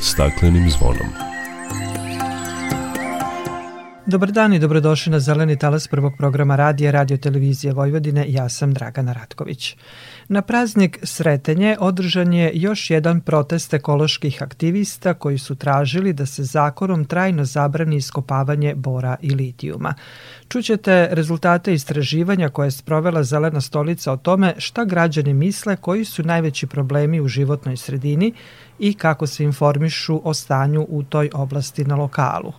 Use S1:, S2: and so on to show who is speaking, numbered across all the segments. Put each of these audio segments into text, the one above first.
S1: staklenim zvonom.
S2: Dobar dan i dobrodošli na Zeleni talas prvog programa radija Radio Televizije Vojvodine. Ja sam Dragana Ratković. Na praznik Sretenje održan je još jedan protest ekoloških aktivista koji su tražili da se zakonom trajno zabrani iskopavanje bora i litijuma. Čućete rezultate istraživanja koje je sprovela Zelena stolica o tome šta građani misle koji su najveći problemi u životnoj sredini i kako se informišu o stanju u toj oblasti na lokalu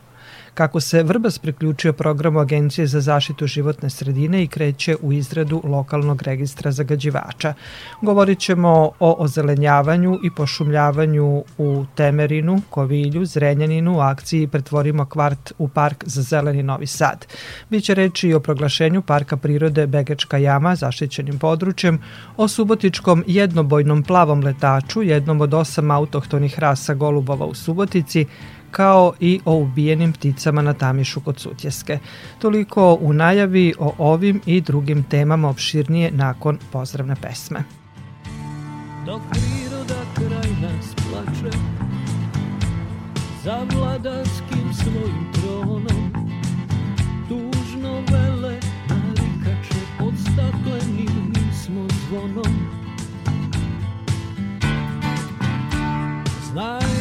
S2: kako se Vrbas priključio programu Agencije za zaštitu životne sredine i kreće u izradu lokalnog registra zagađivača. Govorit ćemo o ozelenjavanju i pošumljavanju u Temerinu, Kovilju, Zrenjaninu, u akciji Pretvorimo kvart u park za zeleni Novi Sad. Biće reči i o proglašenju Parka prirode Begečka jama zaštićenim područjem, o subotičkom jednobojnom plavom letaču, jednom od osam autohtonih rasa golubova u Subotici, kao i o ubijenim pticama na Tamišu kod Sutjeske. Toliko u najavi o ovim i drugim temama opširnije nakon pozdravne pesme. Dok priroda kraj nas plače Za vladarskim svojim tronom Tužno vele narikače Pod staklenim smo zvonom Znaj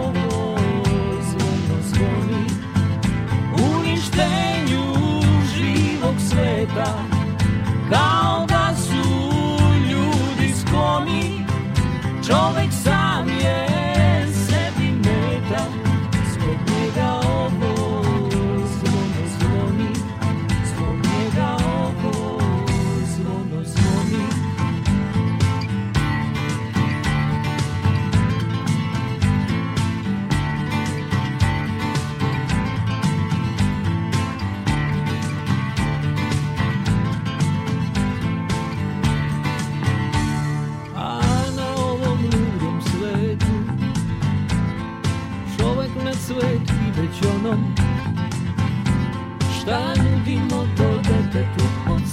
S2: sveta. Kao da su ljudi skloni Čovek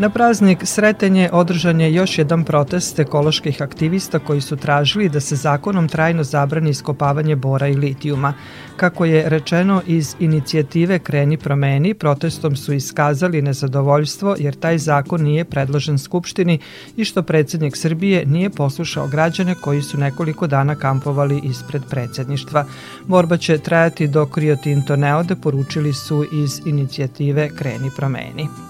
S2: Na praznik Sretenje održan je još jedan protest ekoloških aktivista koji su tražili da se zakonom trajno zabrani iskopavanje bora i litijuma. Kako je rečeno iz inicijative Kreni promeni, protestom su iskazali nezadovoljstvo jer taj zakon nije predložen Skupštini i što predsednik Srbije nije poslušao građane koji su nekoliko dana kampovali ispred predsedništva. Borba će trajati dok Rio Tinto ne ode, poručili su iz inicijative Kreni promeni.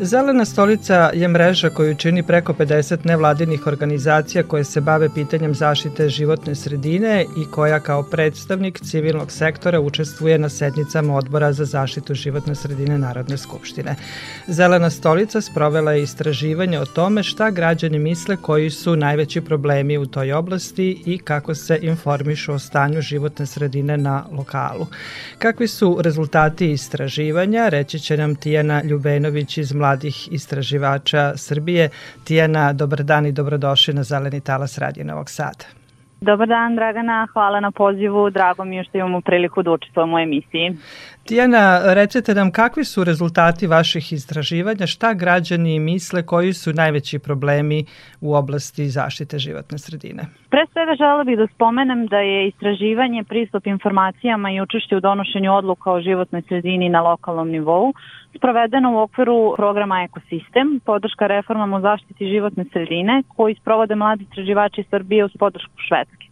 S2: Zelena stolica je mreža koju čini preko 50 nevladinih organizacija koje se bave pitanjem zaštite životne sredine i koja kao predstavnik civilnog sektora učestvuje na sednicama odbora za zaštitu životne sredine Narodne skupštine. Zelena stolica sprovela je istraživanje o tome šta građani misle koji su najveći problemi u toj oblasti i kako se informišu o stanju životne sredine na lokalu. Kakvi su rezultati istraživanja reći će nam Tijana Ljubenović iz Mladih istraživača Srbije. Tijana, dobar dan i dobrodošli na Zeleni talas Radio Novog Sada.
S1: Dobar dan, Dragana. Hvala na pozivu. Drago mi je što imamo priliku da učestvujemo u emisiji.
S2: Tijana, recite nam kakvi su rezultati vaših istraživanja, šta građani misle, koji su najveći problemi u oblasti zaštite životne sredine?
S1: Pre svega žela bih da spomenem da je istraživanje, pristup informacijama i učešće u donošenju odluka o životnoj sredini na lokalnom nivou sprovedeno u okviru programa Ekosistem, podrška reformama u zaštiti životne sredine, koji sprovode mladi istraživači Srbije uz podršku Švedske,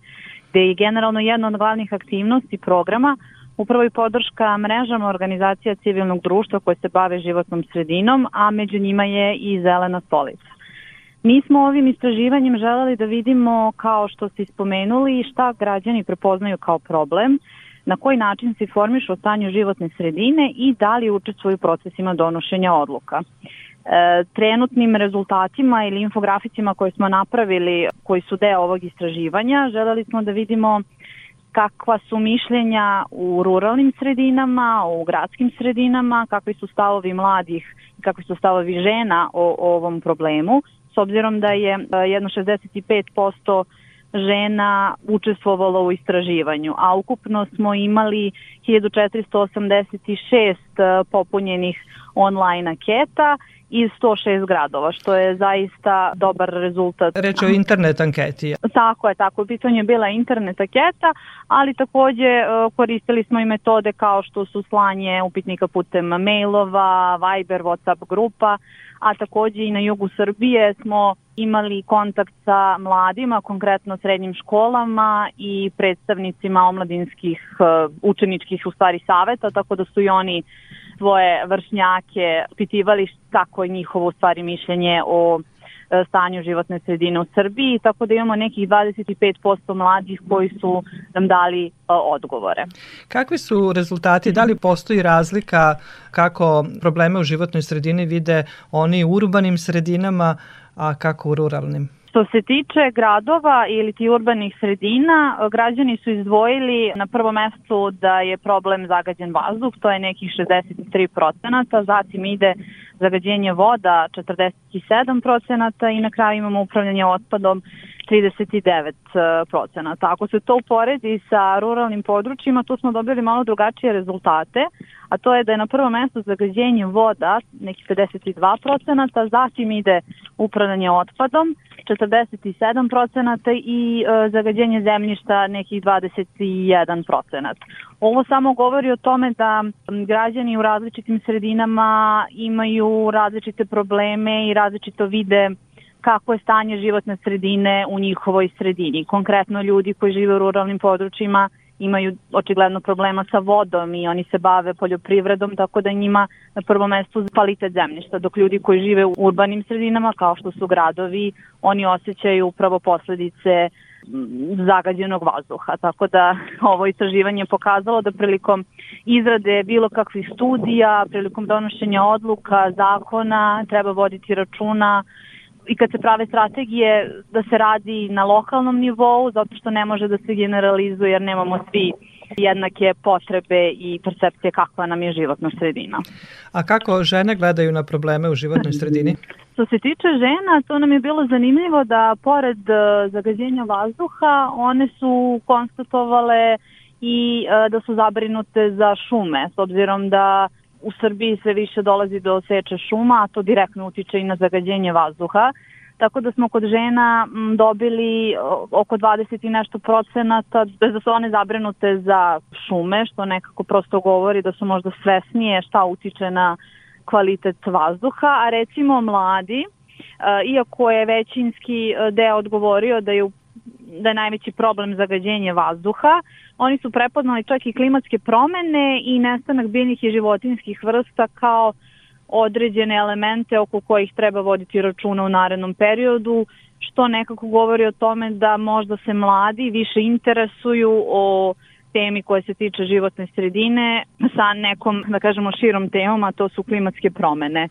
S1: gde je generalno jedna od glavnih aktivnosti programa upravo i podrška mrežama organizacija civilnog društva koje se bave životnom sredinom, a među njima je i Zelena stolica. Mi smo ovim istraživanjem želeli da vidimo, kao što ste spomenuli, šta građani prepoznaju kao problem, na koji način se informišu o stanju životne sredine i da li učestvuju u procesima donošenja odluka. E, trenutnim rezultatima ili infograficima koje smo napravili, koji su deo ovog istraživanja, želeli smo da vidimo kakva su mišljenja u ruralnim sredinama, u gradskim sredinama, kakvi su stavovi mladih i kakvi su stavovi žena o, o ovom problemu, s obzirom da je e, jedno 65% žena učestvovalo u istraživanju, a ukupno smo imali 1486 e, popunjenih online anketa iz 106 gradova, što je zaista dobar rezultat.
S2: Reč o internet anketi.
S1: Tako je, tako. U pitanju je bila internet anketa, ali takođe e, koristili smo i metode kao što su slanje upitnika putem mailova, Viber, Whatsapp grupa, a takođe i na jugu Srbije smo imali kontakt sa mladima, konkretno srednjim školama i predstavnicima omladinskih e, učeničkih u stvari saveta, tako da su i oni svoje vršnjake pitivali kako je njihovo u stvari mišljenje o stanju životne sredine u Srbiji, tako da imamo nekih 25% mladih koji su nam dali e, odgovore.
S2: Kakvi su rezultati? Da li postoji razlika kako probleme u životnoj sredini vide oni u urbanim sredinama, a kako u ruralnim?
S1: Što se tiče gradova ili ti urbanih sredina, građani su izdvojili na prvo mesto da je problem zagađen vazduh, to je nekih 63%, zatim ide zagađenje voda 47% i na kraju imamo upravljanje otpadom 39 procenata. Ako se to uporedi sa ruralnim područjima, tu smo dobili malo drugačije rezultate, a to je da je na prvo mesto zagađenje voda, neki 52 procenata, zatim ide upravljanje otpadom, 47 procenata i e, zagađenje zemljišta nekih 21 procenat. Ovo samo govori o tome da građani u različitim sredinama imaju različite probleme i različito vide kako je stanje životne sredine u njihovoj sredini. Konkretno ljudi koji žive u ruralnim područjima imaju očigledno problema sa vodom i oni se bave poljoprivredom, tako da njima na prvo mesto kvalitet zemljišta, dok ljudi koji žive u urbanim sredinama, kao što su gradovi, oni osjećaju upravo posledice zagađenog vazduha. Tako da ovo istraživanje je pokazalo da prilikom izrade bilo kakvih studija, prilikom donošenja odluka, zakona, treba voditi računa i kad se prave strategije da se radi na lokalnom nivou zato što ne može da se generalizuje jer nemamo svi jednake potrebe i percepcije kakva nam je životna sredina.
S2: A kako žene gledaju na probleme u životnoj sredini?
S1: Što se tiče žena, to nam je bilo zanimljivo da pored e, zagađenja vazduha, one su konstatovale i e, da su zabrinute za šume, s obzirom da u Srbiji sve više dolazi do seče šuma, a to direktno utiče i na zagađenje vazduha. Tako da smo kod žena dobili oko 20 i nešto procenata, bez da su one zabrinute za šume, što nekako prosto govori da su možda svesnije šta utiče na kvalitet vazduha, a recimo mladi, iako je većinski deo odgovorio da je da je najveći problem zagađenje vazduha. Oni su prepoznali čak i klimatske promene i nestanak biljnih i životinskih vrsta kao određene elemente oko kojih treba voditi računa u narednom periodu, što nekako govori o tome da možda se mladi više interesuju o temi koja se tiče životne sredine sa nekom, da kažemo, širom temom, a to su klimatske promene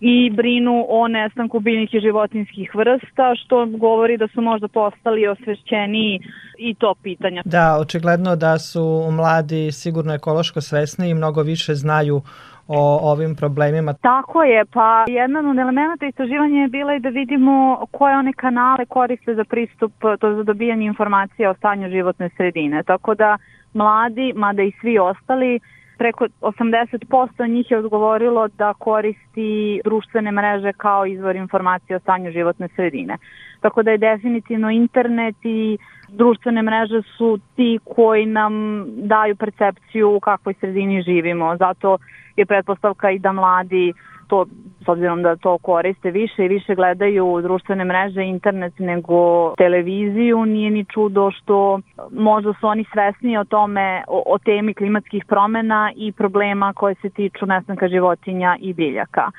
S1: i brinu o nestanku biljnih i životinskih vrsta, što govori da su možda postali osvešćeni i to pitanja.
S2: Da, očigledno da su mladi sigurno ekološko svesni i mnogo više znaju o ovim problemima.
S1: Tako je, pa jedan od elementa istraživanja je bila i da vidimo koje one kanale koriste za pristup, to za dobijanje informacija o stanju životne sredine. Tako da mladi, mada i svi ostali, preko 80% njih je odgovorilo da koristi društvene mreže kao izvor informacije o stanju životne sredine. Tako da je definitivno internet i društvene mreže su ti koji nam daju percepciju u kakvoj sredini živimo. Zato je pretpostavka i da mladi to, s obzirom da to koriste više i više gledaju društvene mreže, internet nego televiziju, nije ni čudo što možda su oni svesni o tome, o, o temi klimatskih promena i problema koje se tiču nestanka životinja i biljaka.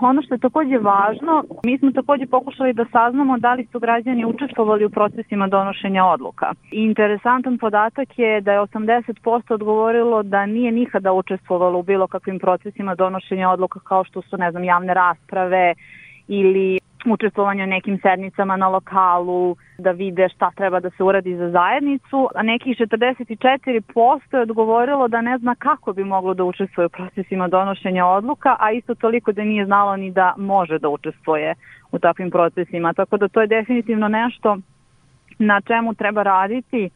S1: Ono što je takođe važno, mi smo takođe pokušali da saznamo da li su građani učestvovali u procesima donošenja odluka. interesantan podatak je da je 80% odgovorilo da nije nikada učestvovalo u bilo kakvim procesima donošenja odluka kao što su, ne znam, javne rasprave ili učestvovanje u nekim sednicama na lokalu, da vide šta treba da se uradi za zajednicu, a nekih 44% je odgovorilo da ne zna kako bi moglo da učestvuje u procesima donošenja odluka, a isto toliko da nije znalo ni da može da učestvuje u takvim procesima. Tako da to je definitivno nešto na čemu treba raditi,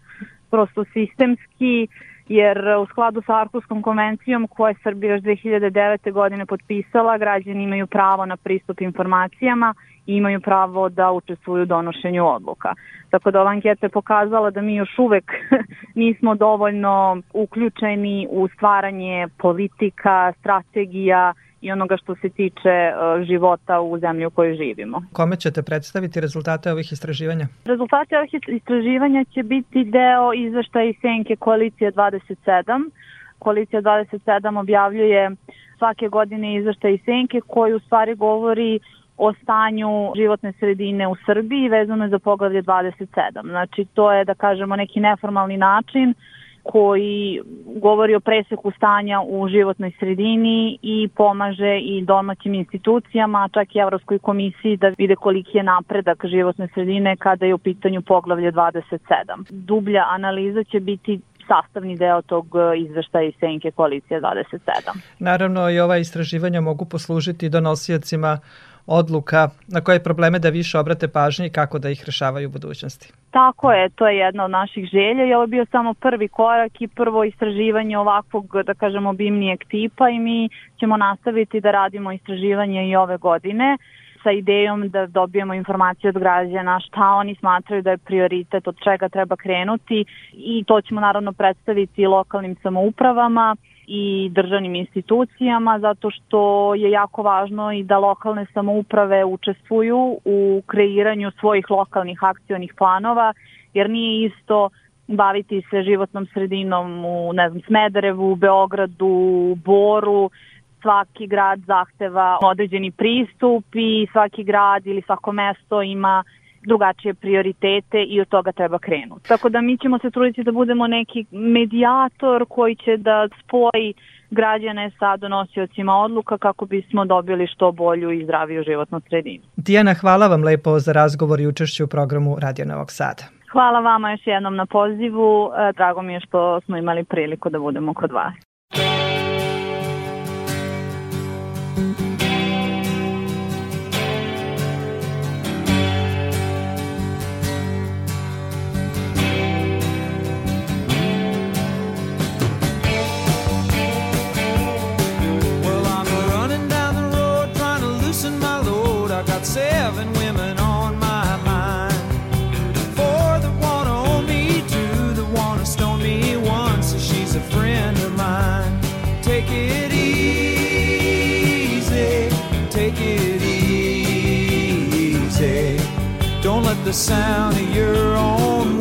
S1: prosto sistemski, jer u skladu sa Arkuskom konvencijom koja je Srbija još 2009. godine potpisala, građani imaju pravo na pristup informacijama i imaju pravo da učestvuju u donošenju odluka. Tako da ova anketa je pokazala da mi još uvek nismo dovoljno uključeni u stvaranje politika, strategija i onoga što se tiče e, života u zemlji u kojoj živimo.
S2: Kome ćete predstaviti rezultate ovih istraživanja?
S1: Rezultate ovih istraživanja će biti deo izveštaja i senke Koalicije 27. Koalicija 27 objavljuje svake godine izveštaj i senke koji u stvari govori o stanju životne sredine u Srbiji vezano je za poglavlje 27. Znači to je da kažemo neki neformalni način koji govori o preseku stanja u životnoj sredini i pomaže i domaćim institucijama, čak i Evropskoj komisiji da vide koliki je napredak životne sredine kada je u pitanju poglavlje 27. Dublja analiza će biti sastavni deo tog izveštaja iz Senke koalicije 27.
S2: Naravno i ova istraživanja mogu poslužiti donosiocima odluka na koje probleme da više obrate pažnje i kako da ih rešavaju u budućnosti.
S1: Tako je, to je jedna od naših želja i ovo je bio samo prvi korak i prvo istraživanje ovakvog, da kažemo, obimnijeg tipa i mi ćemo nastaviti da radimo istraživanje i ove godine sa idejom da dobijemo informacije od građana šta oni smatraju da je prioritet, od čega treba krenuti i to ćemo naravno predstaviti lokalnim samoupravama i državnim institucijama zato što je jako važno i da lokalne samouprave učestvuju u kreiranju svojih lokalnih akcionih planova jer nije isto baviti se životnom sredinom u ne znam Smederevu, Beogradu, Boru, svaki grad zahteva određeni pristup i svaki grad ili svako mesto ima drugačije prioritete i od toga treba krenuti. Tako da mi ćemo se truditi da budemo neki medijator koji će da spoji građane sa donosiocima odluka kako bismo dobili što bolju i zdraviju životnu sredinu.
S2: Dijana, hvala vam lepo za razgovor i učešće u programu Radio Novog Sada.
S1: Hvala vama još jednom na pozivu. E, drago mi je što smo imali priliku da budemo kod vas.
S3: The sound of your own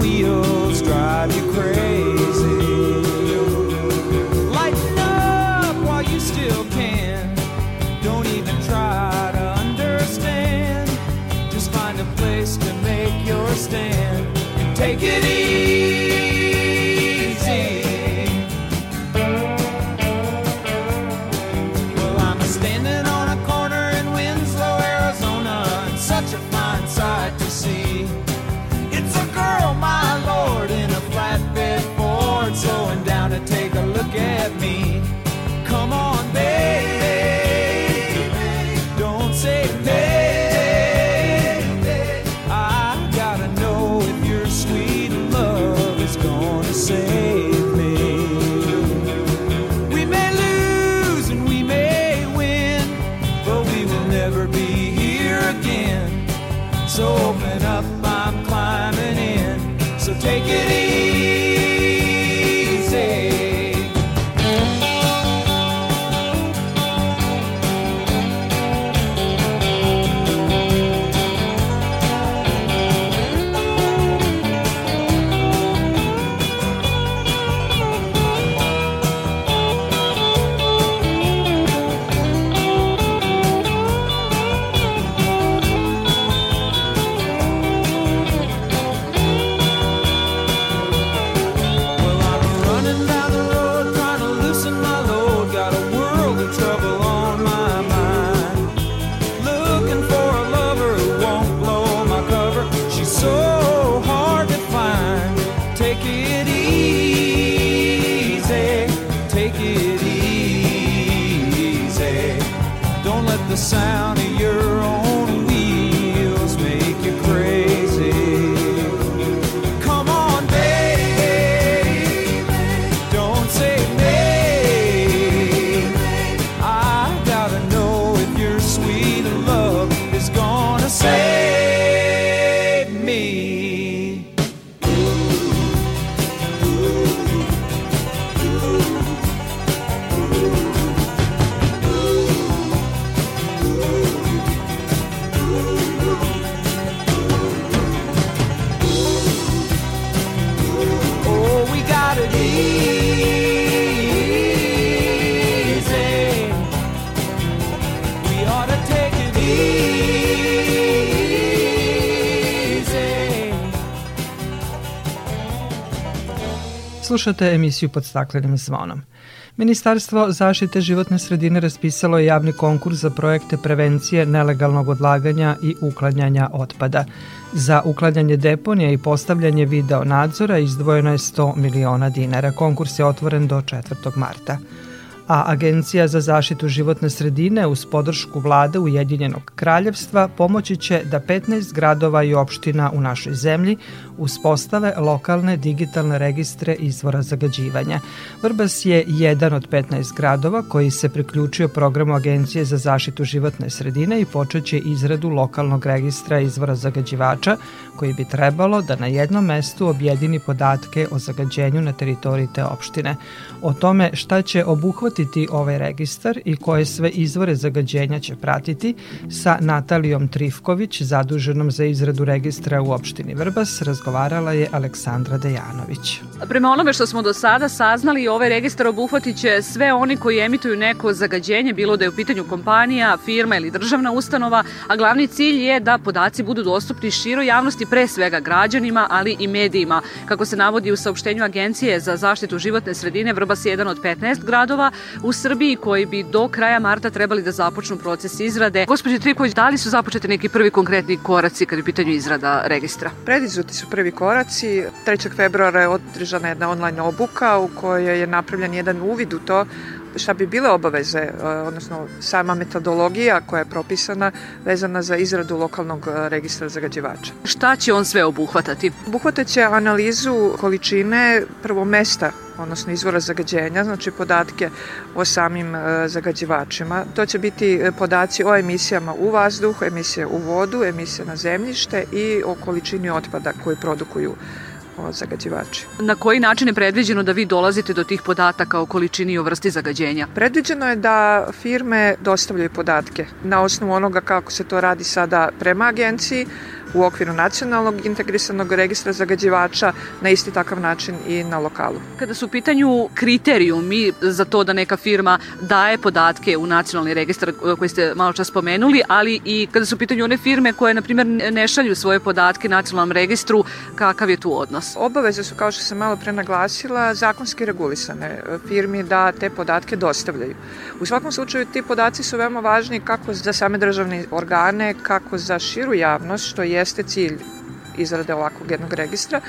S2: Slušate emisiju pod staklenim zvonom. Ministarstvo zaštite životne sredine raspisalo je javni konkurs za projekte prevencije nelegalnog odlaganja i uklanjanja otpada. Za uklanjanje deponija i postavljanje video nadzora izdvojeno je 100 miliona dinara. Konkurs je otvoren do 4. marta a Agencija za zaštitu životne sredine uz podršku vlade Ujedinjenog kraljevstva pomoći će da 15 gradova i opština u našoj zemlji uspostave lokalne digitalne registre izvora zagađivanja. Vrbas je jedan od 15 gradova koji se priključio programu Agencije za zaštitu životne sredine i počeće izradu lokalnog registra izvora zagađivača koji bi trebalo da na jednom mestu objedini podatke o zagađenju na teritoriji te opštine. O tome šta će obuhvatiti ovaj registar i koje sve izvore zagađenja će pratiti sa Natalijom Trifković, zaduženom za izradu registra u opštini Vrbas, razgovarala je Aleksandra Dejanović.
S4: Prema onome što smo do sada saznali, ovaj registar obuhvatit će sve oni koji emituju neko zagađenje, bilo da je u pitanju kompanija, firma ili državna ustanova, a glavni cilj je da podaci budu dostupni široj javnosti, pre svega građanima, ali i medijima. Kako se navodi u saopštenju Agencije za zaštitu životne sredine, Vrbas je jedan od 15 gradova u Srbiji koji bi do kraja marta trebali da započnu proces izrade. Gospođe Triković, da li su započete neki prvi konkretni koraci kada je pitanju izrada registra?
S5: Predizuti su prvi koraci. 3. februara je održana jedna online obuka u kojoj je napravljen jedan uvid u to šta bi bile obaveze, e, odnosno sama metodologija koja je propisana vezana za izradu lokalnog e, registra zagađivača.
S4: Šta će on sve obuhvatati?
S5: Obuhvataće analizu količine prvo mesta odnosno izvora zagađenja, znači podatke o samim e, zagađivačima. To će biti podaci o emisijama u vazduh, emisije u vodu, emisije na zemljište i o količini otpada koju produkuju o zagađivači.
S4: Na koji način je predviđeno da vi dolazite do tih podataka o količini i o vrsti zagađenja?
S5: Predviđeno je da firme dostavljaju podatke na osnovu onoga kako se to radi sada prema agenciji, u okviru nacionalnog integrisanog registra zagađivača na isti takav način i na lokalu.
S4: Kada su u pitanju kriterijumi za to da neka firma daje podatke u nacionalni registar koji ste malo čas spomenuli, ali i kada su u pitanju one firme koje, na primjer, ne šalju svoje podatke nacionalnom registru, kakav je tu odnos?
S5: Obaveze su, kao što sam malo pre naglasila, zakonski regulisane firmi da te podatke dostavljaju. U svakom slučaju ti podaci su veoma važni kako za same državne organe, kako za širu javnost, što jeste cilj izrade ovakvog jednog registra,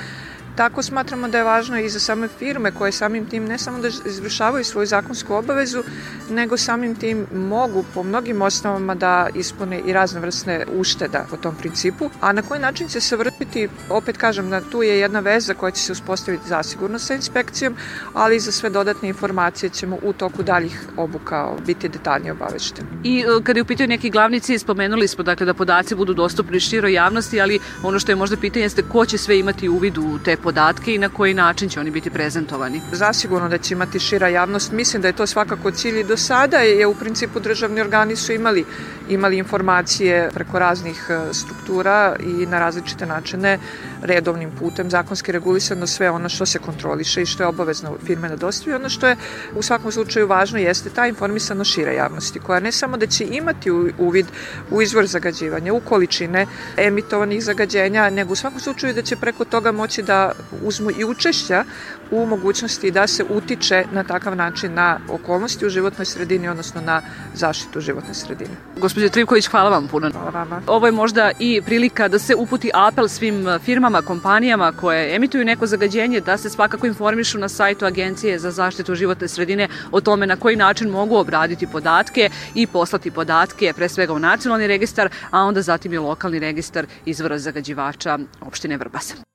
S5: Tako smatramo da je važno i za same firme koje samim tim ne samo da izvršavaju svoju zakonsku obavezu, nego samim tim mogu po mnogim osnovama da ispune i razne vrste ušteda po tom principu. A na koji način će se vrtiti, opet kažem da tu je jedna veza koja će se uspostaviti zasigurno sa inspekcijom, ali i za sve dodatne informacije ćemo u toku daljih obuka biti detaljnije obavešteni.
S4: I e, kada je u pitanju neki glavni cilj, spomenuli smo dakle, da podaci budu dostupni široj javnosti, ali ono što je možda pitanje jeste ko će sve imati uvid u te podatke i na koji način će oni biti prezentovani?
S5: Zasigurno da će imati šira javnost. Mislim da je to svakako cilj i do sada je u principu državni organi su imali, imali informacije preko raznih e, struktura i na različite načine redovnim putem zakonski regulisano sve ono što se kontroliše i što je obavezno firme da dostavi. Ono što je u svakom slučaju važno jeste ta informisano šira javnosti koja ne samo da će imati uvid u izvor zagađivanja, u količine emitovanih zagađenja, nego u svakom slučaju da će preko toga moći da uzmu i učešća u mogućnosti da se utiče na takav način na okolnosti u životnoj sredini, odnosno na zaštitu životne sredine.
S4: Gospodin Trivković, hvala vam puno.
S5: Hvala vama.
S4: Ovo je možda i prilika da se uputi apel svim firmama, kompanijama koje emituju neko zagađenje, da se svakako informišu na sajtu Agencije za zaštitu životne sredine o tome na koji način mogu obraditi podatke i poslati podatke pre svega u nacionalni registar, a onda zatim i lokalni registar izvora zagađivača opštine Vrbasa.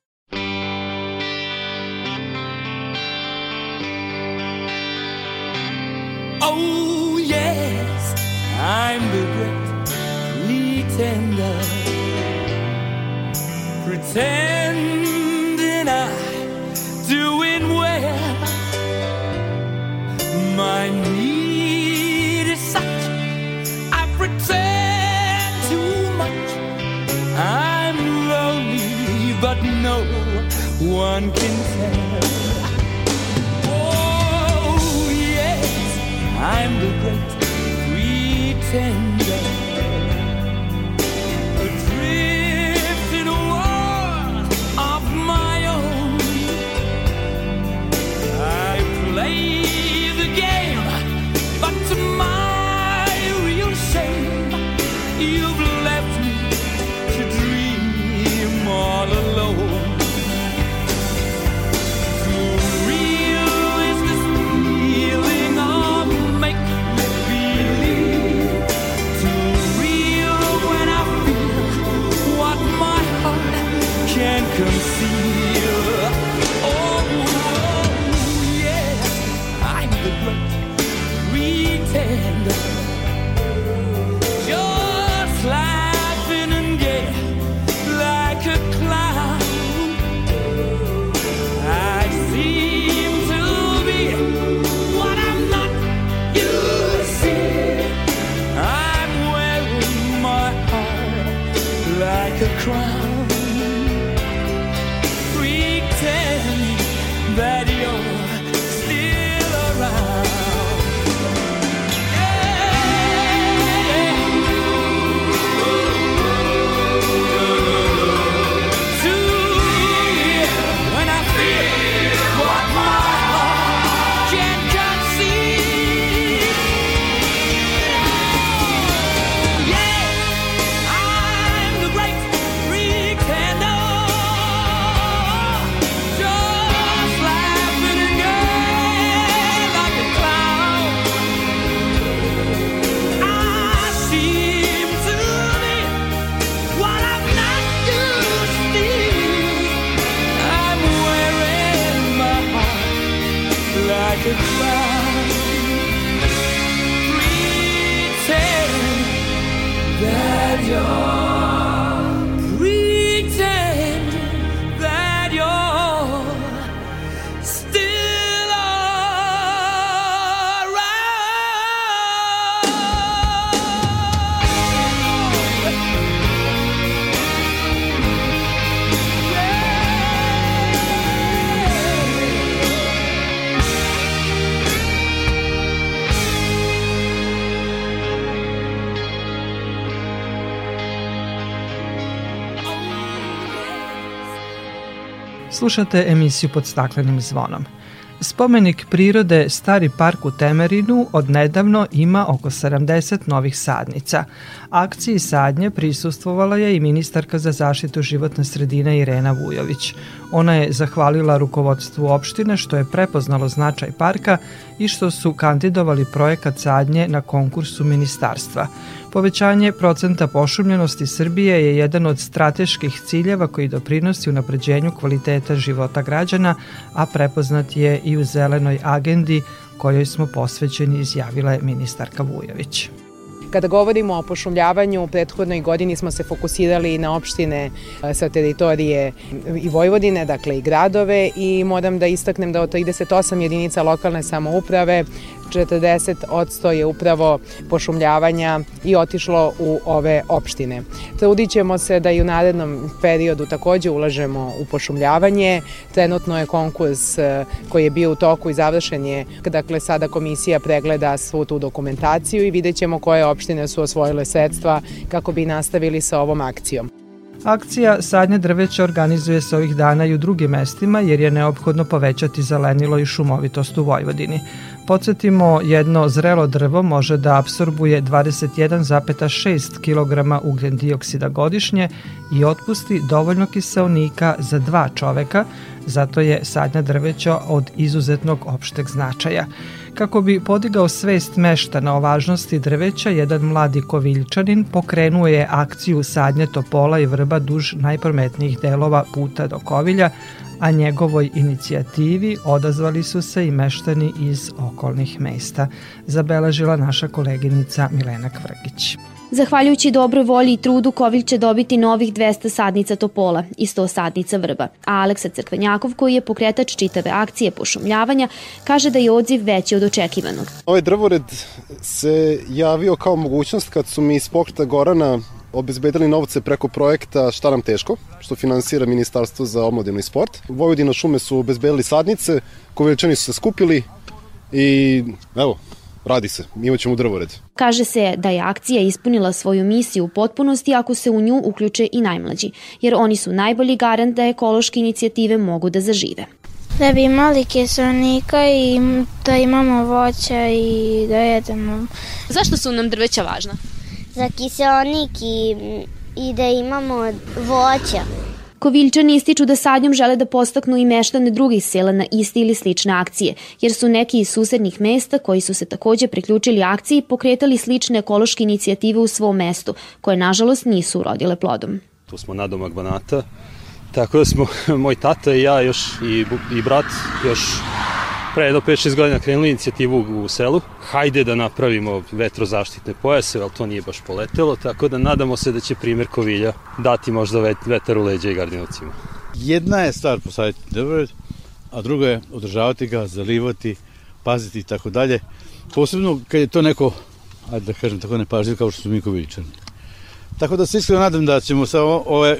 S3: Oh, yes, I'm the great pretender. Pretending I'm doing well. My need is such, I pretend too much. I'm lonely, but no one can tell. I'm the great pretender. That
S2: Slušate emisiju pod staklenim zvonom. Spomenik prirode Stari park u Temerinu odnedavno ima oko 70 novih sadnica. Akciji sadnje prisustvovala je i ministarka za zaštitu životne sredine Irena Vujović. Ona je zahvalila rukovodstvu opštine što je prepoznalo značaj parka i što su kandidovali projekat sadnje na konkursu ministarstva. Povećanje procenta pošumljenosti Srbije je jedan od strateških ciljeva koji doprinosi unapređenju kvaliteta života građana, a prepoznat je i u zelenoj agendi kojoj smo posvećeni, izjavila je ministarka Vujović.
S6: Kada govorimo o pošumljavanju, u prethodnoj godini smo se fokusirali na opštine e, sa teritorije i Vojvodine, dakle i gradove i moram da istaknem da od 38 jedinica lokalne samouprave 40% je upravo pošumljavanja i otišlo u ove opštine. Trudit ćemo se da i u narednom periodu takođe ulažemo u pošumljavanje. Trenutno je konkurs e, koji je bio u toku i završen je. Dakle, sada komisija pregleda svu tu dokumentaciju i vidjet ćemo koje opštine su osvojile sredstva kako bi nastavili sa ovom akcijom.
S2: Akcija Sadnje drveća organizuje se ovih dana i u drugim mestima jer je neophodno povećati zelenilo i šumovitost u Vojvodini. Podsjetimo, jedno zrelo drvo može da absorbuje 21,6 kg ugljen dioksida godišnje i otpusti dovoljno kiselnika za dva čoveka, zato je sadnja drveća od izuzetnog opšteg značaja. Kako bi podigao svest meštana o važnosti drveća, jedan mladi koviljčanin pokrenuo je akciju sadnje topola i vrba duž najprometnijih delova puta do Kovilja, a njegovoj inicijativi odazvali su se i meštani iz okolnih mesta, zabeležila naša koleginica Milena Kvrgić.
S7: Zahvaljujući dobroj volji i trudu, Kovilj će dobiti novih 200 sadnica topola i 100 sadnica vrba. A Aleksa Crkvenjakov, koji je pokretač čitave akcije pošumljavanja, kaže da je odziv veći od očekivanog.
S8: Ovaj drvored se javio kao mogućnost kad su mi iz pokreta Gorana obezbedili novce preko projekta Šta nam teško, što finansira Ministarstvo za omladinu i sport. Vojvodina šume su obezbedili sadnice, koviljčani su se skupili i evo, radi se, imaćemo drvored.
S7: Kaže se da je akcija ispunila svoju misiju u potpunosti ako se u nju uključe i najmlađi, jer oni su najbolji garant da ekološke inicijative mogu da zažive.
S9: Da bi imali kiselnika i da imamo voća i da jedemo.
S7: Zašto su nam drveća važna?
S9: Za kiselnik i, i da imamo voća.
S7: Koviljčani ističu da sadnjom žele da postaknu i meštane drugih sela na iste ili slične akcije, jer su neki iz susednih mesta koji su se takođe priključili akciji pokretali slične ekološke inicijative u svom mestu, koje nažalost nisu urodile plodom.
S10: Tu smo nadomak Banata, tako da smo moj tata i ja još i, i brat još pre jedno 5-6 godina krenuli inicijativu u selu. Hajde da napravimo vetrozaštitne pojase, ali to nije baš poletelo, tako da nadamo se da će primjer Kovilja dati možda vetar u leđa i gardinovcima.
S11: Jedna je stvar posaditi drvored, a druga je održavati ga, zalivati, paziti i tako dalje. Posebno kad je to neko, ajde da kažem tako nepažljiv kao što su mi Koviljčani. Tako da se iskreno nadam da ćemo sa ove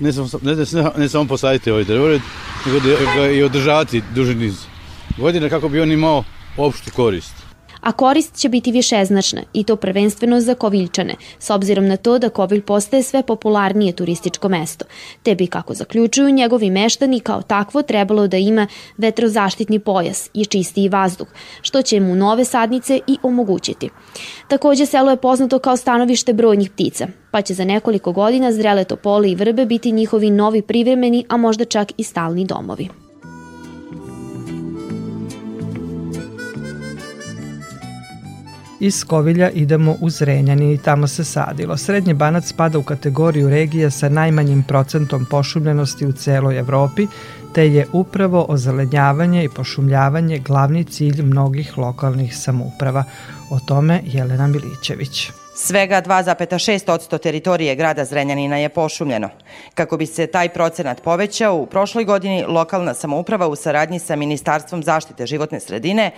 S11: ne samo, ne, ne, ne samo posaditi ovaj drvored, nego da ga i održavati duži niz godina kako bi on imao opštu korist.
S7: A korist će biti višeznačna i to prvenstveno za Koviljčane, s obzirom na to da Kovilj postaje sve popularnije turističko mesto, te bi, kako zaključuju njegovi meštani, kao takvo trebalo da ima vetrozaštitni pojas i čistiji vazduh, što će mu nove sadnice i omogućiti. Takođe, selo je poznato kao stanovište brojnih ptica, pa će za nekoliko godina zrele topole i vrbe biti njihovi novi privremeni, a možda čak i stalni domovi.
S2: Iz Kovilja idemo u Zrenjani i tamo se sadilo. Srednji Banac spada u kategoriju regija sa najmanjim procentom pošumljenosti u celoj Evropi, te je upravo ozelenjavanje i pošumljavanje glavni cilj mnogih lokalnih samouprava. O tome Jelena Milićević.
S12: Svega 2,6% teritorije grada Zrenjanina je pošumljeno. Kako bi se taj procenat povećao, u prošloj godini lokalna samouprava u saradnji sa Ministarstvom zaštite životne sredine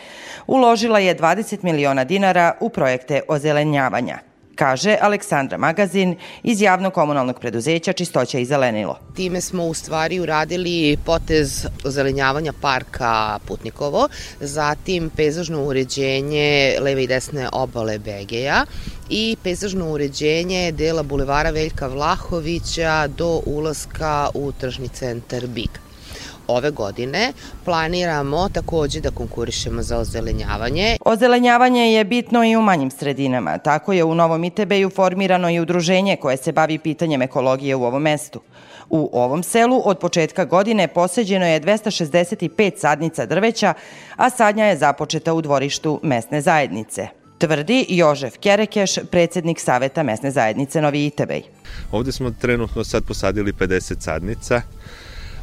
S12: uložila je 20 miliona dinara u projekte ozelenjavanja kaže Aleksandra Magazin iz javnog komunalnog preduzeća Čistoća i zelenilo.
S13: Time smo u stvari uradili potez ozelenjavanja parka Putnikovo, zatim pezažno uređenje leve i desne obale Begeja i pezažno uređenje dela bulevara Veljka Vlahovića do ulaska u tržni centar Big ove godine planiramo takođe da konkurišemo za ozelenjavanje.
S12: Ozelenjavanje je bitno i u manjim sredinama. Tako je u Novom Itebeju formirano i udruženje koje se bavi pitanjem ekologije u ovom mestu. U ovom selu od početka godine poseđeno je 265 sadnica drveća, a sadnja je započeta u dvorištu mesne zajednice tvrdi Jožef Kerekeš, predsednik Saveta mesne zajednice Novi Itebej.
S14: Ovde smo trenutno sad posadili 50 sadnica,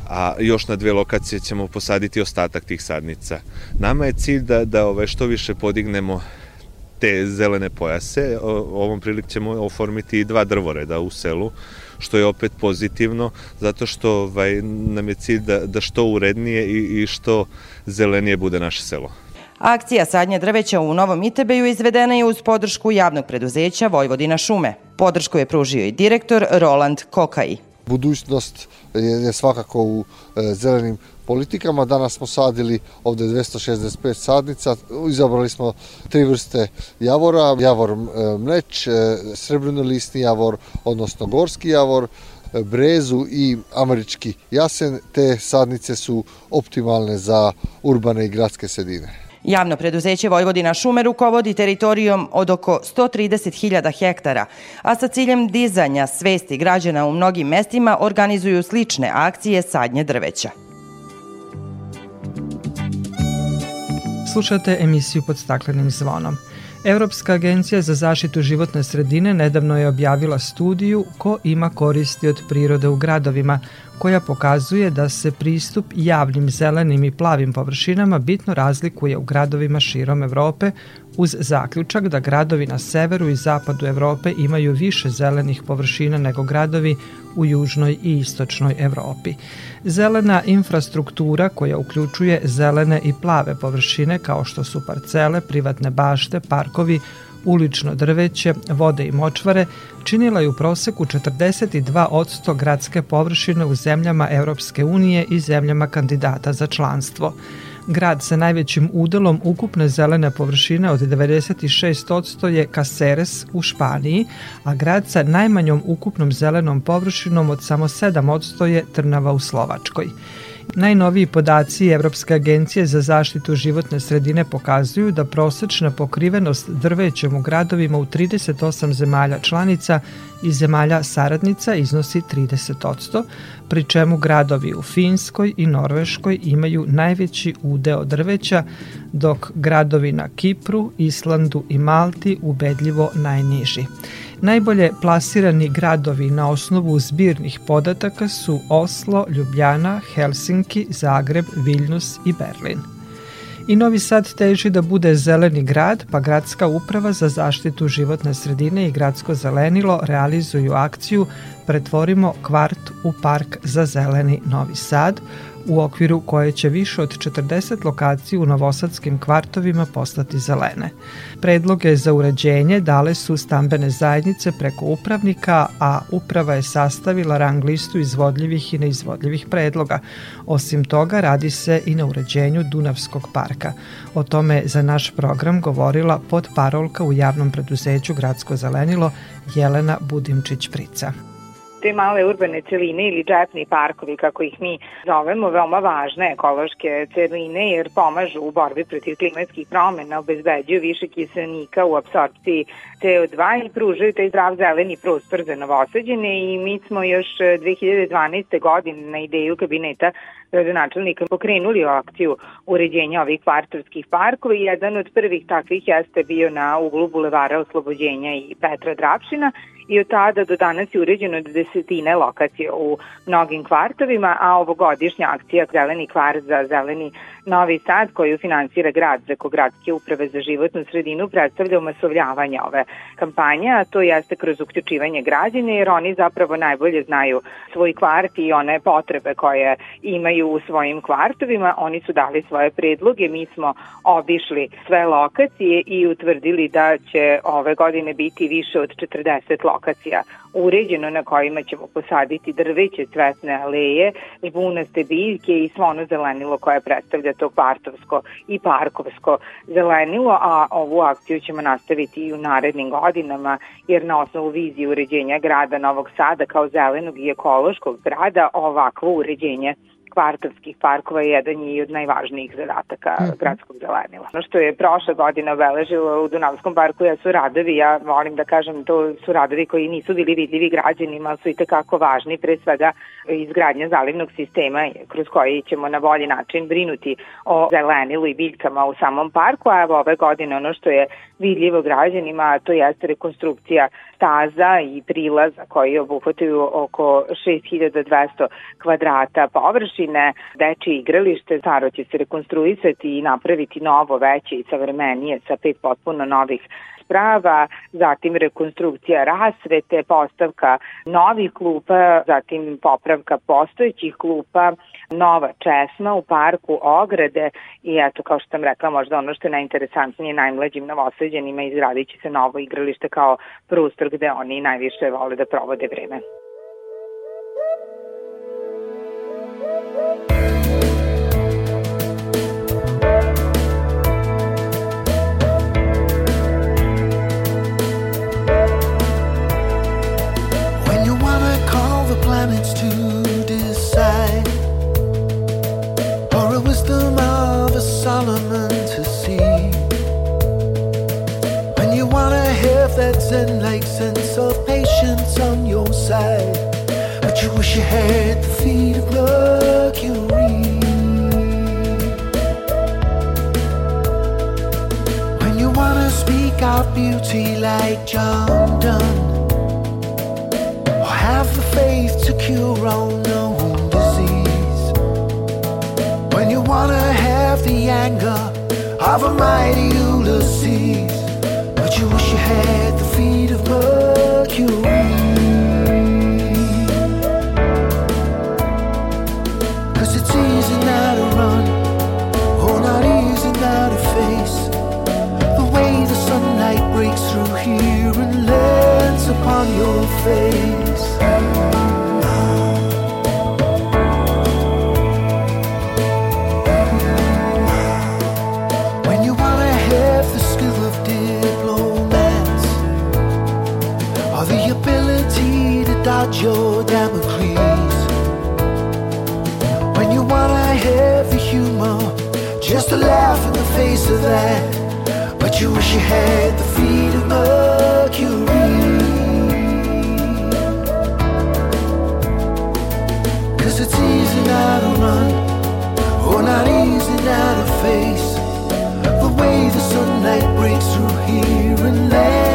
S14: a još na dve lokacije ćemo posaditi ostatak tih sadnica. Nama je cilj da, da ove, što više podignemo te zelene pojase. Ovom prilik ćemo oformiti dva drvoreda u selu, što je opet pozitivno, zato što ovaj, nam je cilj da, da što urednije i, i što zelenije bude naše selo.
S12: Akcija sadnje drveća u Novom Itebeju izvedena je uz podršku javnog preduzeća Vojvodina šume. Podršku je pružio i direktor Roland Kokaj.
S15: Budućnost je, svakako u e, zelenim politikama. Danas smo sadili ovde 265 sadnica, izabrali smo tri vrste javora, javor e, mleć, e, srebrno listni javor, odnosno gorski javor, brezu i američki jasen. Te sadnice su optimalne za urbane i gradske sredine.
S12: Javno preduzeće Vojvodina šume rukovodi teritorijom od oko 130.000 hektara, a sa ciljem dizanja svesti građana u mnogim mestima organizuju slične akcije sadnje drveća.
S2: Slušate emisiju pod staklenim zvonom. Evropska agencija za zaštitu životne sredine nedavno je objavila studiju ko ima koristi od prirode u gradovima, koja pokazuje da se pristup javnim zelenim i plavim površinama bitno razlikuje u gradovima širom Evrope uz zaključak da gradovi na severu i zapadu Evrope imaju više zelenih površina nego gradovi u južnoj i istočnoj Evropi. Zelena infrastruktura koja uključuje zelene i plave površine kao što su parcele, privatne bašte, parkovi, ulično drveće, vode i močvare činila je u proseku 42% gradske površine u zemljama Europske unije i zemljama kandidata za članstvo. Grad sa najvećim udelom ukupne zelene površine od 96% je Caceres u Španiji, a grad sa najmanjom ukupnom zelenom površinom od samo 7% je Trnava u Slovačkoj. Najnoviji podaci Evropske agencije za zaštitu životne sredine pokazuju da prosečna pokrivenost drvećem u gradovima u 38 zemalja članica i zemalja saradnica iznosi 30%, pri čemu gradovi u Finskoj i Norveškoj imaju najveći udeo drveća, dok gradovi na Kipru, Islandu i Malti ubedljivo najniži. Najbolje plasirani gradovi na osnovu zbirnih podataka su Oslo, Ljubljana, Helsinki, Zagreb, Viljnus i Berlin. I Novi Sad teži da bude zeleni grad, pa Gradska uprava za zaštitu životne sredine i Gradsko zelenilo realizuju akciju Pretvorimo kvart u park za zeleni Novi Sad, u okviru koje će više od 40 lokacija u novosadskim kvartovima postati zelene. Predloge za uređenje dale su stambene zajednice preko upravnika, a uprava je sastavila rang listu izvodljivih i neizvodljivih predloga. Osim toga, radi se i na uređenju Dunavskog parka. O tome za naš program govorila podparolka u javnom preduzeću Gradsko zelenilo Jelena Budimčić-Prica
S16: te male urbane celine ili džepni parkovi, kako ih mi zovemo, veoma važne ekološke celine jer pomažu u borbi protiv klimatskih promena, obezbeđuju više kiselnika u apsorpciji CO2 i pružaju taj zdrav zeleni prostor za novosađene i mi smo još 2012. godine na ideju kabineta gradonačelnika pokrenuli akciju uređenja ovih kvartovskih parkova i jedan od prvih takvih jeste bio na uglu Bulevara Oslobođenja i Petra Drapšina i od tada do danas je uređeno desetine lokacije u mnogim kvartovima, a ovogodišnja akcija Zeleni kvart za zeleni Novi Sad koju finansira grad preko gradske uprave za životnu sredinu predstavlja umasovljavanje ove kampanje, a to jeste kroz uključivanje građana jer oni zapravo najbolje znaju svoj kvart i one potrebe koje imaju u svojim kvartovima. Oni su dali svoje predloge, mi smo obišli sve lokacije i utvrdili da će ove godine biti više od 40 lokacija uređeno na kojima ćemo posaditi drveće, cvetne aleje, žbunaste biljke i svo ono zelenilo koje predstavlja to kvartovsko i parkovsko zelenilo, a ovu akciju ćemo nastaviti i u narednim godinama, jer na osnovu vizije uređenja grada Novog Sada kao zelenog i ekološkog grada ovakvo uređenje kvartovskih parkova je jedan i od najvažnijih zadataka mm -hmm. gradskog zelenila. Ono što je prošle godine obeležilo u Dunavskom parku ja su radovi, ja volim da kažem to su radovi koji nisu bili vidljivi građanima, ali su i tekako važni, pre svega izgradnja zalivnog sistema kroz koji ćemo na bolji način brinuti o zelenilu i biljkama u samom parku, a evo ove godine ono što je vidljivo građanima, to jeste rekonstrukcija staza i prilaza koji obuhvataju oko 6200 kvadrata površine površine, dečje igralište, staro će se rekonstruisati i napraviti novo, veće i savremenije sa pet potpuno novih sprava, zatim rekonstrukcija rasvete, postavka novih klupa, zatim popravka postojećih klupa, nova česma u parku, ograde i eto, kao što sam rekla, možda ono što je najinteresantnije najmlađim novoseđenima izradit će se novo igralište kao prostor gde oni najviše vole da provode vreme.
S17: Here and lands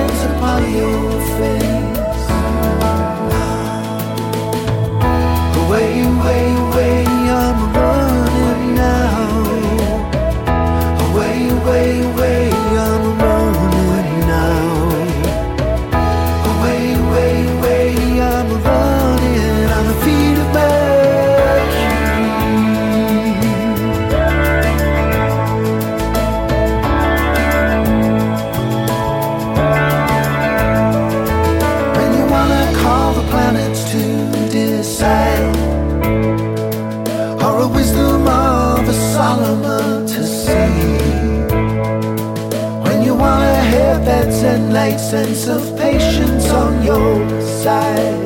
S17: side,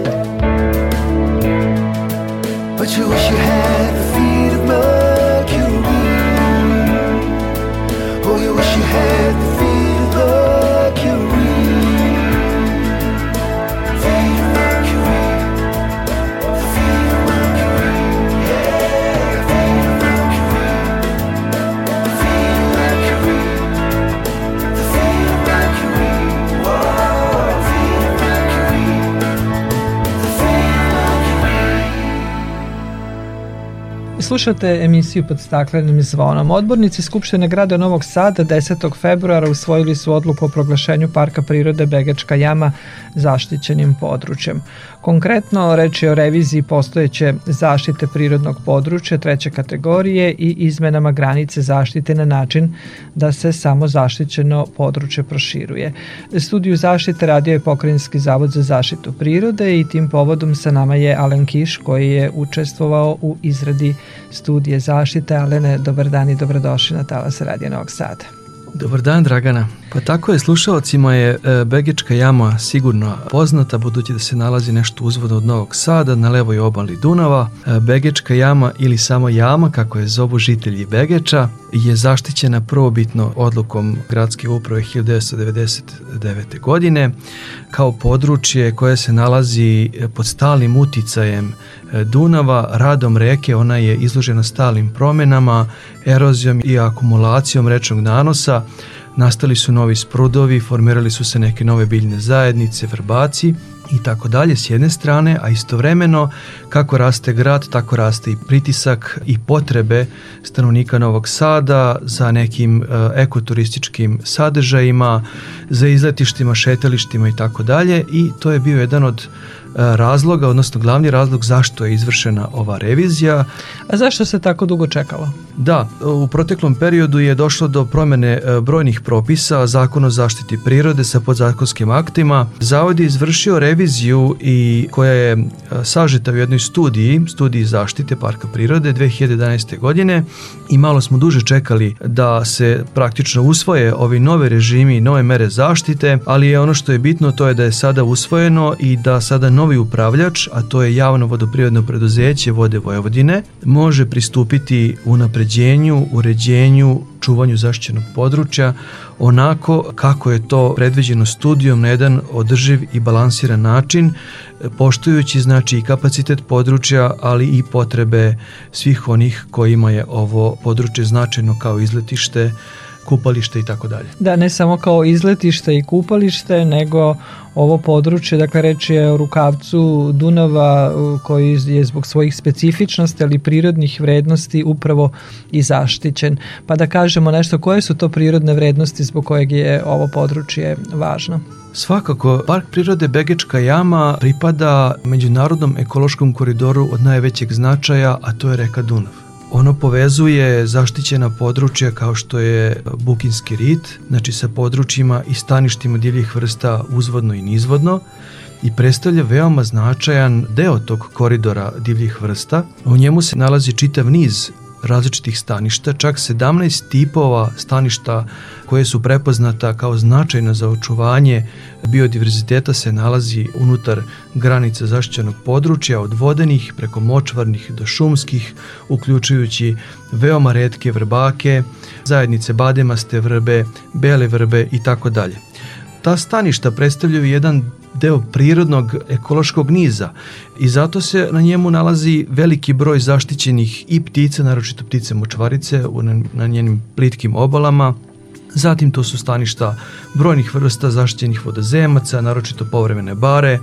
S2: Slušate emisiju pod staklenim zvonom. Odbornici Skupštine grada Novog Sada 10. februara usvojili su odluku o proglašenju Parka prirode Begačka jama zaštićenim područjem. Konkretno, reč je o reviziji postojeće zaštite prirodnog područja treće kategorije i izmenama granice zaštite na način da se samo zaštićeno područje proširuje. Studiju zaštite radio je Pokrajinski zavod za zaštitu prirode i tim povodom sa nama je Alen Kiš koji je učestvovao u izradi studije zaštite. Alene, dobar dan i dobrodošli na Talas Radio Novog Sada.
S18: Dobar dan Dragana. Pa tako je, slušalcima je e, Begečka jama sigurno poznata budući da se nalazi nešto uzvodno od Novog Sada na levoj obali Dunava. E, Begečka jama ili samo jama kako je zovu žitelji Begeča je zaštićena prvobitno odlukom gradske uprave 1999. godine kao područje koje se nalazi pod stalnim uticajem e, Dunava, radom reke, ona je izložena stalnim promenama, erozijom i akumulacijom rečnog nanosa, nastali su novi sprudovi, formirali su se neke nove biljne zajednice, vrbaci i tako dalje s jedne strane, a istovremeno kako raste grad, tako raste i pritisak i potrebe stanovnika Novog Sada za nekim e, ekoturističkim sadržajima, za izletištima, šetalištima i tako dalje i to je bio jedan od razloga, odnosno glavni razlog zašto je izvršena ova revizija.
S2: A zašto se tako dugo čekalo?
S18: Da, u proteklom periodu je došlo do promene e, brojnih propisa, zakon o zaštiti prirode sa podzakonskim aktima. Zavod je izvršio reviziju i koja je e, sažeta u jednoj studiji, studiji zaštite parka prirode 2011. godine i malo smo duže čekali da se praktično usvoje ovi nove režimi i nove mere zaštite, ali je ono što je bitno to je da je sada usvojeno i da sada novi upravljač, a to je javno vodoprirodno preduzeće Vode Vojvodine, može pristupiti unapređenju, uređenju, čuvanju zaštićenog područja onako kako je to predviđeno studijom na jedan održiv i balansiran način, poštujući znači i kapacitet područja, ali i potrebe svih onih kojima je ovo područje značajno kao izletište, kupalište i tako dalje.
S2: Da, ne samo kao izletište i kupalište, nego ovo područje, dakle reč je o rukavcu Dunava koji je zbog svojih specifičnosti ali prirodnih vrednosti upravo i zaštićen. Pa da kažemo nešto, koje su to prirodne vrednosti zbog kojeg je ovo područje važno?
S18: Svakako, Park prirode Begečka jama pripada međunarodnom ekološkom koridoru od najvećeg značaja, a to je reka Dunav. Ono povezuje zaštićena područja kao što je Bukinski rit, znači sa područjima i staništima divljih vrsta uzvodno i nizvodno i predstavlja veoma značajan deo tog koridora divljih vrsta. U njemu se nalazi čitav niz različitih staništa, čak 17 tipova staništa koje su prepoznata kao značajna za očuvanje biodiverziteta se nalazi unutar granica zaštićenog područja od vodenih preko močvarnih do šumskih, uključujući veoma redke vrbake, zajednice bademaste vrbe, bele vrbe i tako dalje. Ta staništa predstavljaju jedan deo prirodnog ekološkog niza i zato se na njemu nalazi veliki broj zaštićenih i ptica, naročito ptice močvarice na njenim plitkim obalama, Zatim to su staništa brojnih vrsta zaštićenih vodozemaca, naročito povremene bare.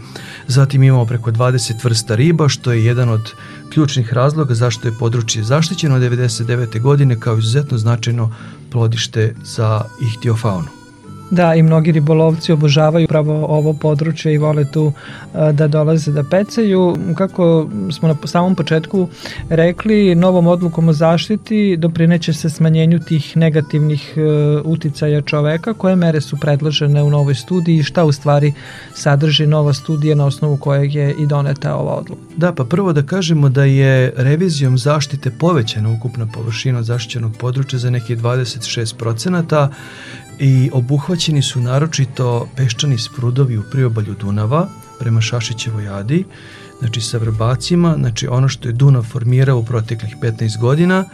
S18: Zatim imamo preko 20 vrsta riba, što je jedan od ključnih razloga zašto je područje zaštićeno 99. godine kao izuzetno značajno plodište za ihtiofaunu.
S2: Da, i mnogi ribolovci obožavaju pravo ovo područje i vole tu da dolaze da pecaju. Kako smo na samom početku rekli, novom odlukom o zaštiti doprineće se smanjenju tih negativnih e, uticaja čoveka. Koje mere su predložene u novoj studiji i šta u stvari sadrži nova studija na osnovu kojeg je i doneta ova odluka?
S18: Da, pa prvo da kažemo da je revizijom zaštite povećana ukupna površina zaštićenog područja za neke 26 procenata i obuhvaćeni su naročito peščani sprudovi u priobalju Dunava prema Šašićevoj jadi, znači sa vrbacima, znači ono što je Dunav formirao u proteklih 15 godina,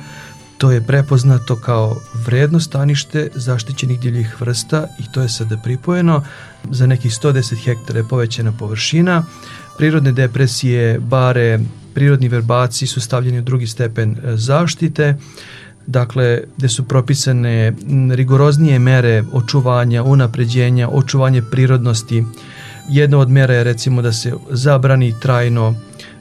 S18: to je prepoznato kao vredno stanište zaštićenih divljih vrsta i to je sada pripojeno. Za nekih 110 hektara je povećana površina. Prirodne depresije, bare, prirodni verbaci su stavljeni u drugi stepen e, zaštite dakle, gde su propisane rigoroznije mere očuvanja, unapređenja, očuvanje prirodnosti. Jedna od mera je recimo da se zabrani trajno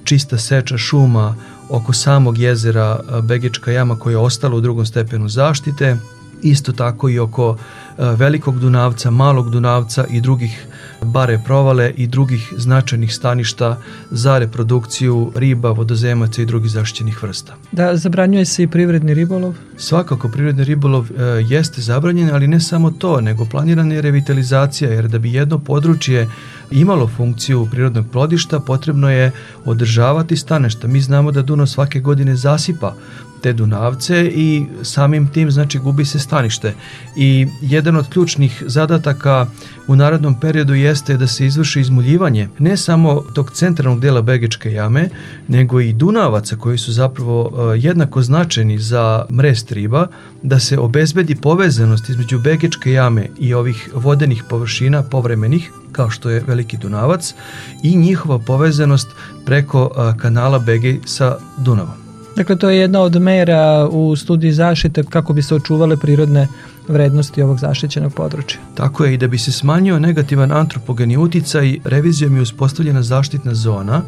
S18: čista seča šuma oko samog jezera Begečka jama koja je ostala u drugom stepenu zaštite, isto tako i oko velikog Dunavca, malog Dunavca i drugih bare provale i drugih značajnih staništa za reprodukciju riba, vodozemaca i drugih zaštićenih vrsta.
S2: Da, zabranjuje se i privredni ribolov?
S18: Svakako, privredni ribolov e, jeste zabranjen, ali ne samo to, nego planirana je revitalizacija, jer da bi jedno područje imalo funkciju prirodnog plodišta, potrebno je održavati staništa. Mi znamo da Dunav svake godine zasipa te Dunavce i samim tim znači gubi se stanište. I jedan od ključnih zadataka u narodnom periodu jeste da se izvrši izmuljivanje ne samo tog centralnog dela Begečke jame, nego i Dunavaca koji su zapravo e, jednako značajni za mrest riba, da se obezbedi povezanost između Begečke jame i ovih vodenih površina povremenih, kao što je Veliki Dunavac, i njihova povezanost preko e, kanala Begej sa Dunavom.
S2: Dakle, to je jedna od mera u studiji zaštite kako bi se očuvale prirodne vrednosti ovog zaštićenog područja.
S18: Tako je i da bi se smanjio negativan antropogeni uticaj, revizijom je uspostavljena zaštitna zona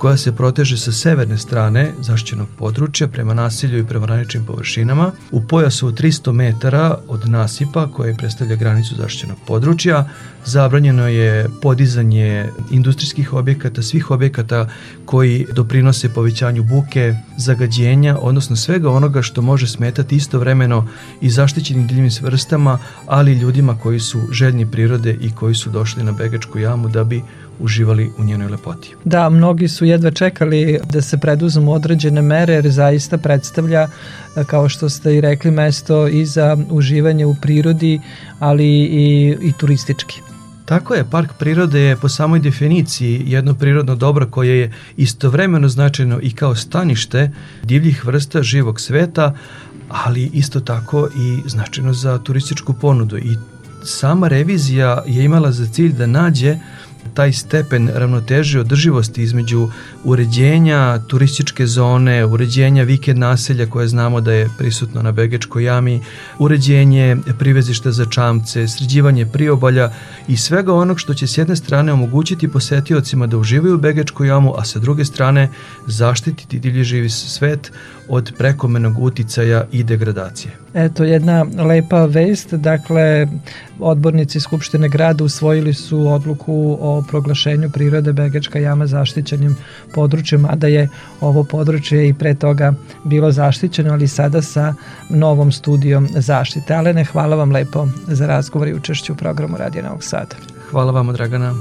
S18: koja se proteže sa severne strane zaštićenog područja prema nasilju i prema graničnim površinama u pojasu od 300 metara od nasipa koje predstavlja granicu zaštićenog područja. Zabranjeno je podizanje industrijskih objekata, svih objekata koji doprinose povećanju buke, zagađenja, odnosno svega onoga što može smetati istovremeno i zaštićenim divljim vrstama, ali ljudima koji su željni prirode i koji su došli na Begačku jamu da bi uživali u njenoj lepoti.
S2: Da, mnogi su jedva čekali da se preduzmu određene mere jer zaista predstavlja, kao što ste i rekli, mesto i za uživanje u prirodi, ali i, i turistički.
S18: Tako je, park prirode je po samoj definiciji jedno prirodno dobro koje je istovremeno značajno i kao stanište divljih vrsta živog sveta, ali isto tako i značajno za turističku ponudu i sama revizija je imala za cilj da nađe taj stepen ravnoteže održivosti između uređenja turističke zone, uređenja vikend naselja koje znamo da je prisutno na Begečkoj jami, uređenje privezišta za čamce, sređivanje priobalja i svega onog što će s jedne strane omogućiti posetiocima da uživaju u Begečkoj jamu, a sa druge strane zaštititi divlji živi svet od prekomenog uticaja i degradacije.
S2: Eto, jedna lepa vest, dakle, odbornici Skupštine grada usvojili su odluku o proglašenju prirode Begečka jama zaštićenim područjem, a da je ovo područje i pre toga bilo zaštićeno, ali sada sa novom studijom zaštite. Alene, hvala vam lepo za razgovor i učešću u programu Radija Novog Sada.
S18: Hvala vam, Dragana.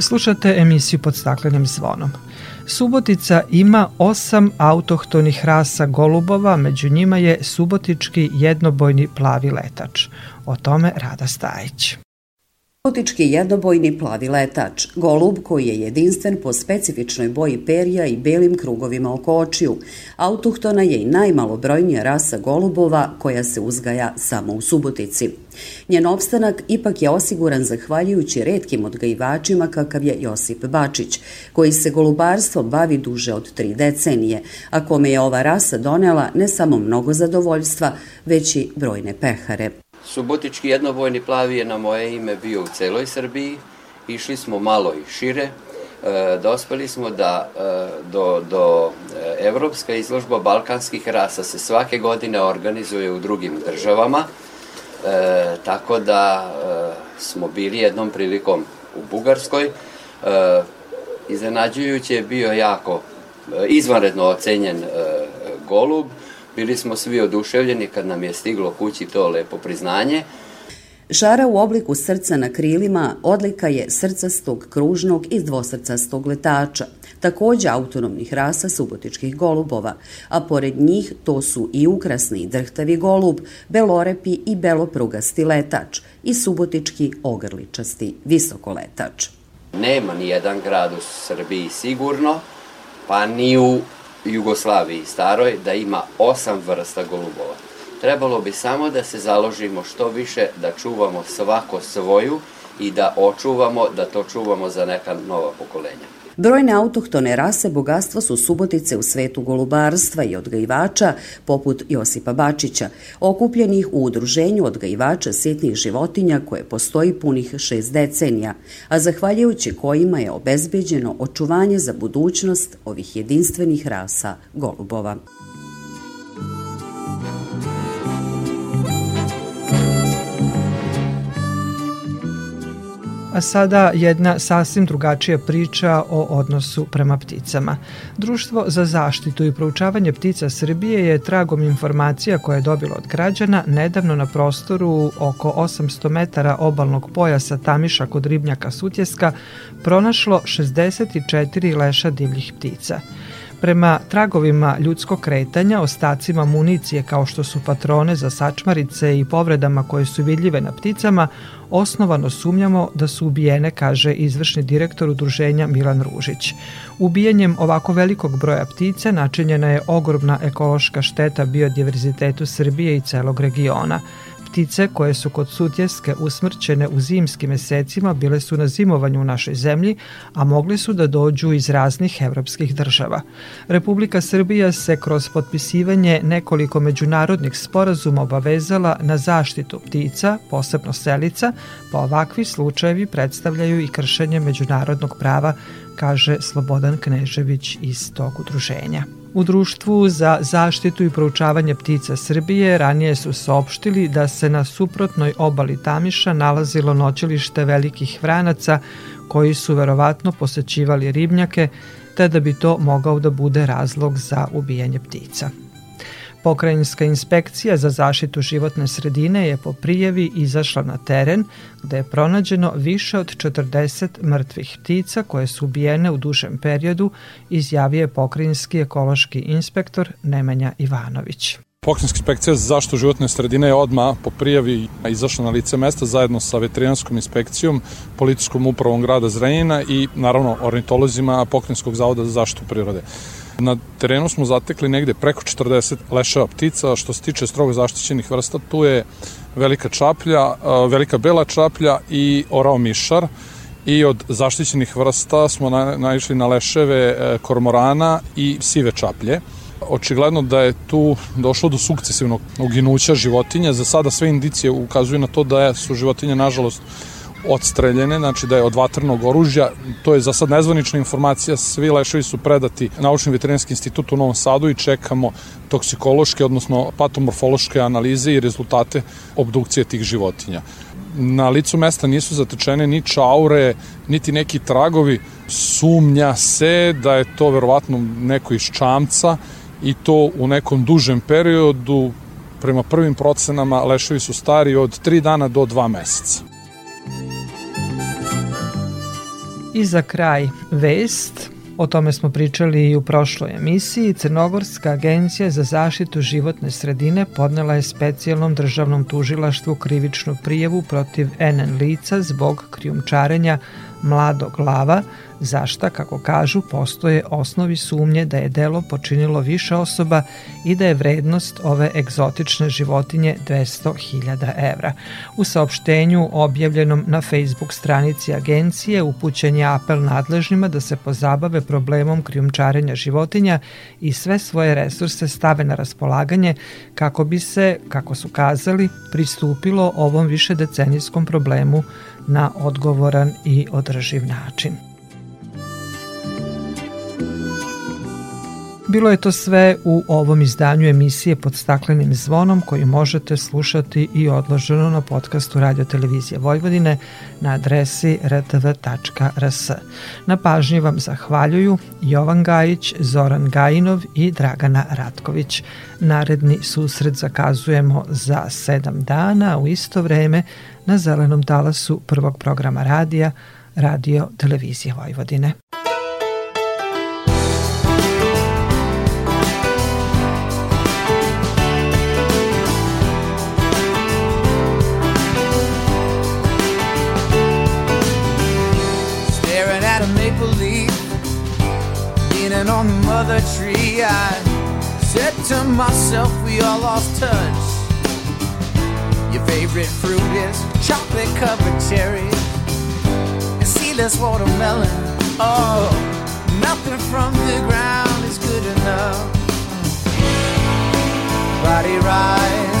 S2: Slušate emisiju pod staklenim zvonom. Subotica ima osam autohtonih rasa golubova, među njima je subotički jednobojni plavi letač. O tome Rada Stajić.
S19: Subotički jednobojni plavi letač, golub koji je jedinstven po specifičnoj boji perja i belim krugovima oko očiju. Autohtona je i najmalobrojnija rasa golubova koja se uzgaja samo u Subotici. Njen opstanak ipak je osiguran zahvaljujući redkim odgajivačima kakav je Josip Bačić, koji se golubarstvom bavi duže od tri decenije, a kome je ova rasa donela ne samo mnogo zadovoljstva, već i brojne pehare.
S20: Subotički jednobojni plavi je na moje ime bio u celoj Srbiji, išli smo malo i šire, e, dospeli smo da e, do, do e, evropska izložba balkanskih rasa se svake godine organizuje u drugim državama, E, tako da e, smo bili jednom prilikom u Bugarskoj. E, iznenađujuće je bio jako e, izvanredno ocenjen e, golub. Bili smo svi oduševljeni kad nam je stiglo kući to lepo priznanje.
S19: Žara u obliku srca na krilima odlika je srcastog, kružnog i dvosrcastog letača, takođe autonomnih rasa subotičkih golubova, a pored njih to su i ukrasni drhtavi golub, belorepi i beloprugasti letač i subotički ogrličasti visokoletač.
S20: Nema ni jedan grad u Srbiji sigurno, pa ni u Jugoslaviji staroj, da ima osam vrsta golubova. Trebalo bi samo da se založimo što više da čuvamo svako svoju i da očuvamo, da to čuvamo za neka nova pokolenja.
S19: Brojne autohtone rase bogatstvo su subotice u svetu golubarstva i odgajivača, poput Josipa Bačića, okupljenih u udruženju odgajivača sitnih životinja koje postoji punih šest decenija, a zahvaljujući kojima je obezbeđeno očuvanje za budućnost ovih jedinstvenih rasa golubova.
S2: A sada jedna sasvim drugačija priča o odnosu prema pticama. Društvo za zaštitu i proučavanje ptica Srbije je tragom informacija koje je dobilo od građana nedavno na prostoru oko 800 metara obalnog pojasa Tamiša kod ribnjaka Sutjeska pronašlo 64 leša divljih ptica. Prema tragovima ljudskog kretanja, ostacima municije kao što su patrone za sačmarice i povredama koje su vidljive na pticama, osnovano sumnjamo da su ubijene, kaže izvršni direktor udruženja Milan Ružić. Ubijanjem ovako velikog broja ptica načinjena je ogromna ekološka šteta biodiverzitetu Srbije i celog regiona. Ptice koje su kod sutjeske usmrćene u zimskim mesecima bile su na zimovanju u našoj zemlji, a mogli su da dođu iz raznih evropskih država. Republika Srbija se kroz potpisivanje nekoliko međunarodnih sporazuma obavezala na zaštitu ptica, posebno selica, pa ovakvi slučajevi predstavljaju i kršenje međunarodnog prava, kaže Slobodan Knežević iz tog udruženja. U Društvu za zaštitu i proučavanje ptica Srbije ranije su saopštili da se na suprotnoj obali Tamiša nalazilo noćilište velikih vranaca koji su verovatno posećivali ribnjake, te da bi to mogao da bude razlog za ubijanje ptica. Pokrajinska inspekcija za zaštitu životne sredine je po prijavi izašla na teren gde je pronađeno više od 40 mrtvih ptica koje su ubijene u dužem periodu, izjavio je pokrajinski ekološki inspektor Nemanja Ivanović.
S21: Pokrajinska inspekcija za zaštitu životne sredine je odma po prijavi izašla na lice mesta zajedno sa veterinarskom inspekcijom, policijskom upravom grada Zrenjina i naravno ornitolozima Pokrajinskog zavoda za zaštitu prirode. Na terenu smo zatekli negde preko 40 leševa ptica, što se tiče strogo zaštićenih vrsta, tu je velika čaplja, velika bela čaplja i orao mišar i od zaštićenih vrsta smo naišli na leševe e, kormorana i sive čaplje. Očigledno da je tu došlo do sukcesivnog uginuća životinja. Za sada sve indicije ukazuju na to da su životinje, nažalost, odstreljene, znači da je od vatrnog oružja. To je za sad nezvanična informacija, svi leševi su predati Naučni veterinarski institut u Novom Sadu i čekamo toksikološke, odnosno patomorfološke analize i rezultate obdukcije tih životinja. Na licu mesta nisu zatečene ni čaure, niti neki tragovi. Sumnja se da je to verovatno neko iz čamca i to u nekom dužem periodu, prema prvim procenama leševi su stari od 3 dana do 2 meseca.
S2: I za kraj vest, o tome smo pričali i u prošloj emisiji, Crnogorska agencija za zaštitu životne sredine podnela je specijalnom državnom tužilaštvu krivičnu prijevu protiv NN lica zbog krijumčarenja mladog lava, zašta, kako kažu, postoje osnovi sumnje da je delo počinilo više osoba i da je vrednost ove egzotične životinje 200.000 evra. U saopštenju objavljenom na Facebook stranici agencije upućen je apel nadležnima da se pozabave problemom krijumčarenja životinja i sve svoje resurse stave na raspolaganje kako bi se, kako su kazali, pristupilo ovom višedecenijskom problemu na odgovoran i održiv način. Bilo je to sve u ovom izdanju emisije pod staklenim zvonom koju možete slušati i odloženo na podcastu Radio Televizije Vojvodine na adresi rtv.rs. Na pažnji vam zahvaljuju Jovan Gajić, Zoran Gajinov i Dragana Ratković. Naredni susret zakazujemo za sedam dana u isto vreme na zelenom talasu prvog programa radija Radio Televizije Vojvodine.
S3: leaning on the mother tree. I said to myself, we all lost touch. Your favorite fruit is chocolate covered cherries and seedless watermelon. Oh, nothing from the ground is good enough. Body rise,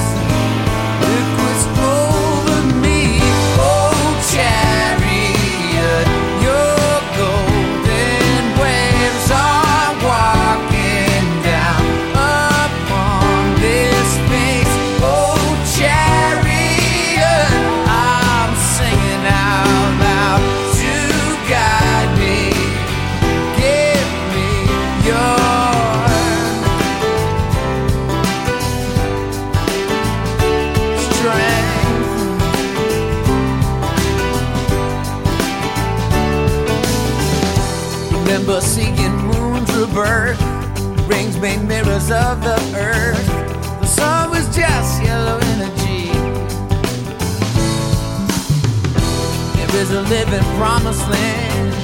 S3: to live in promised land,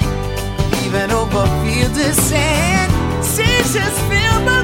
S3: even over fields of sand. Seasons just the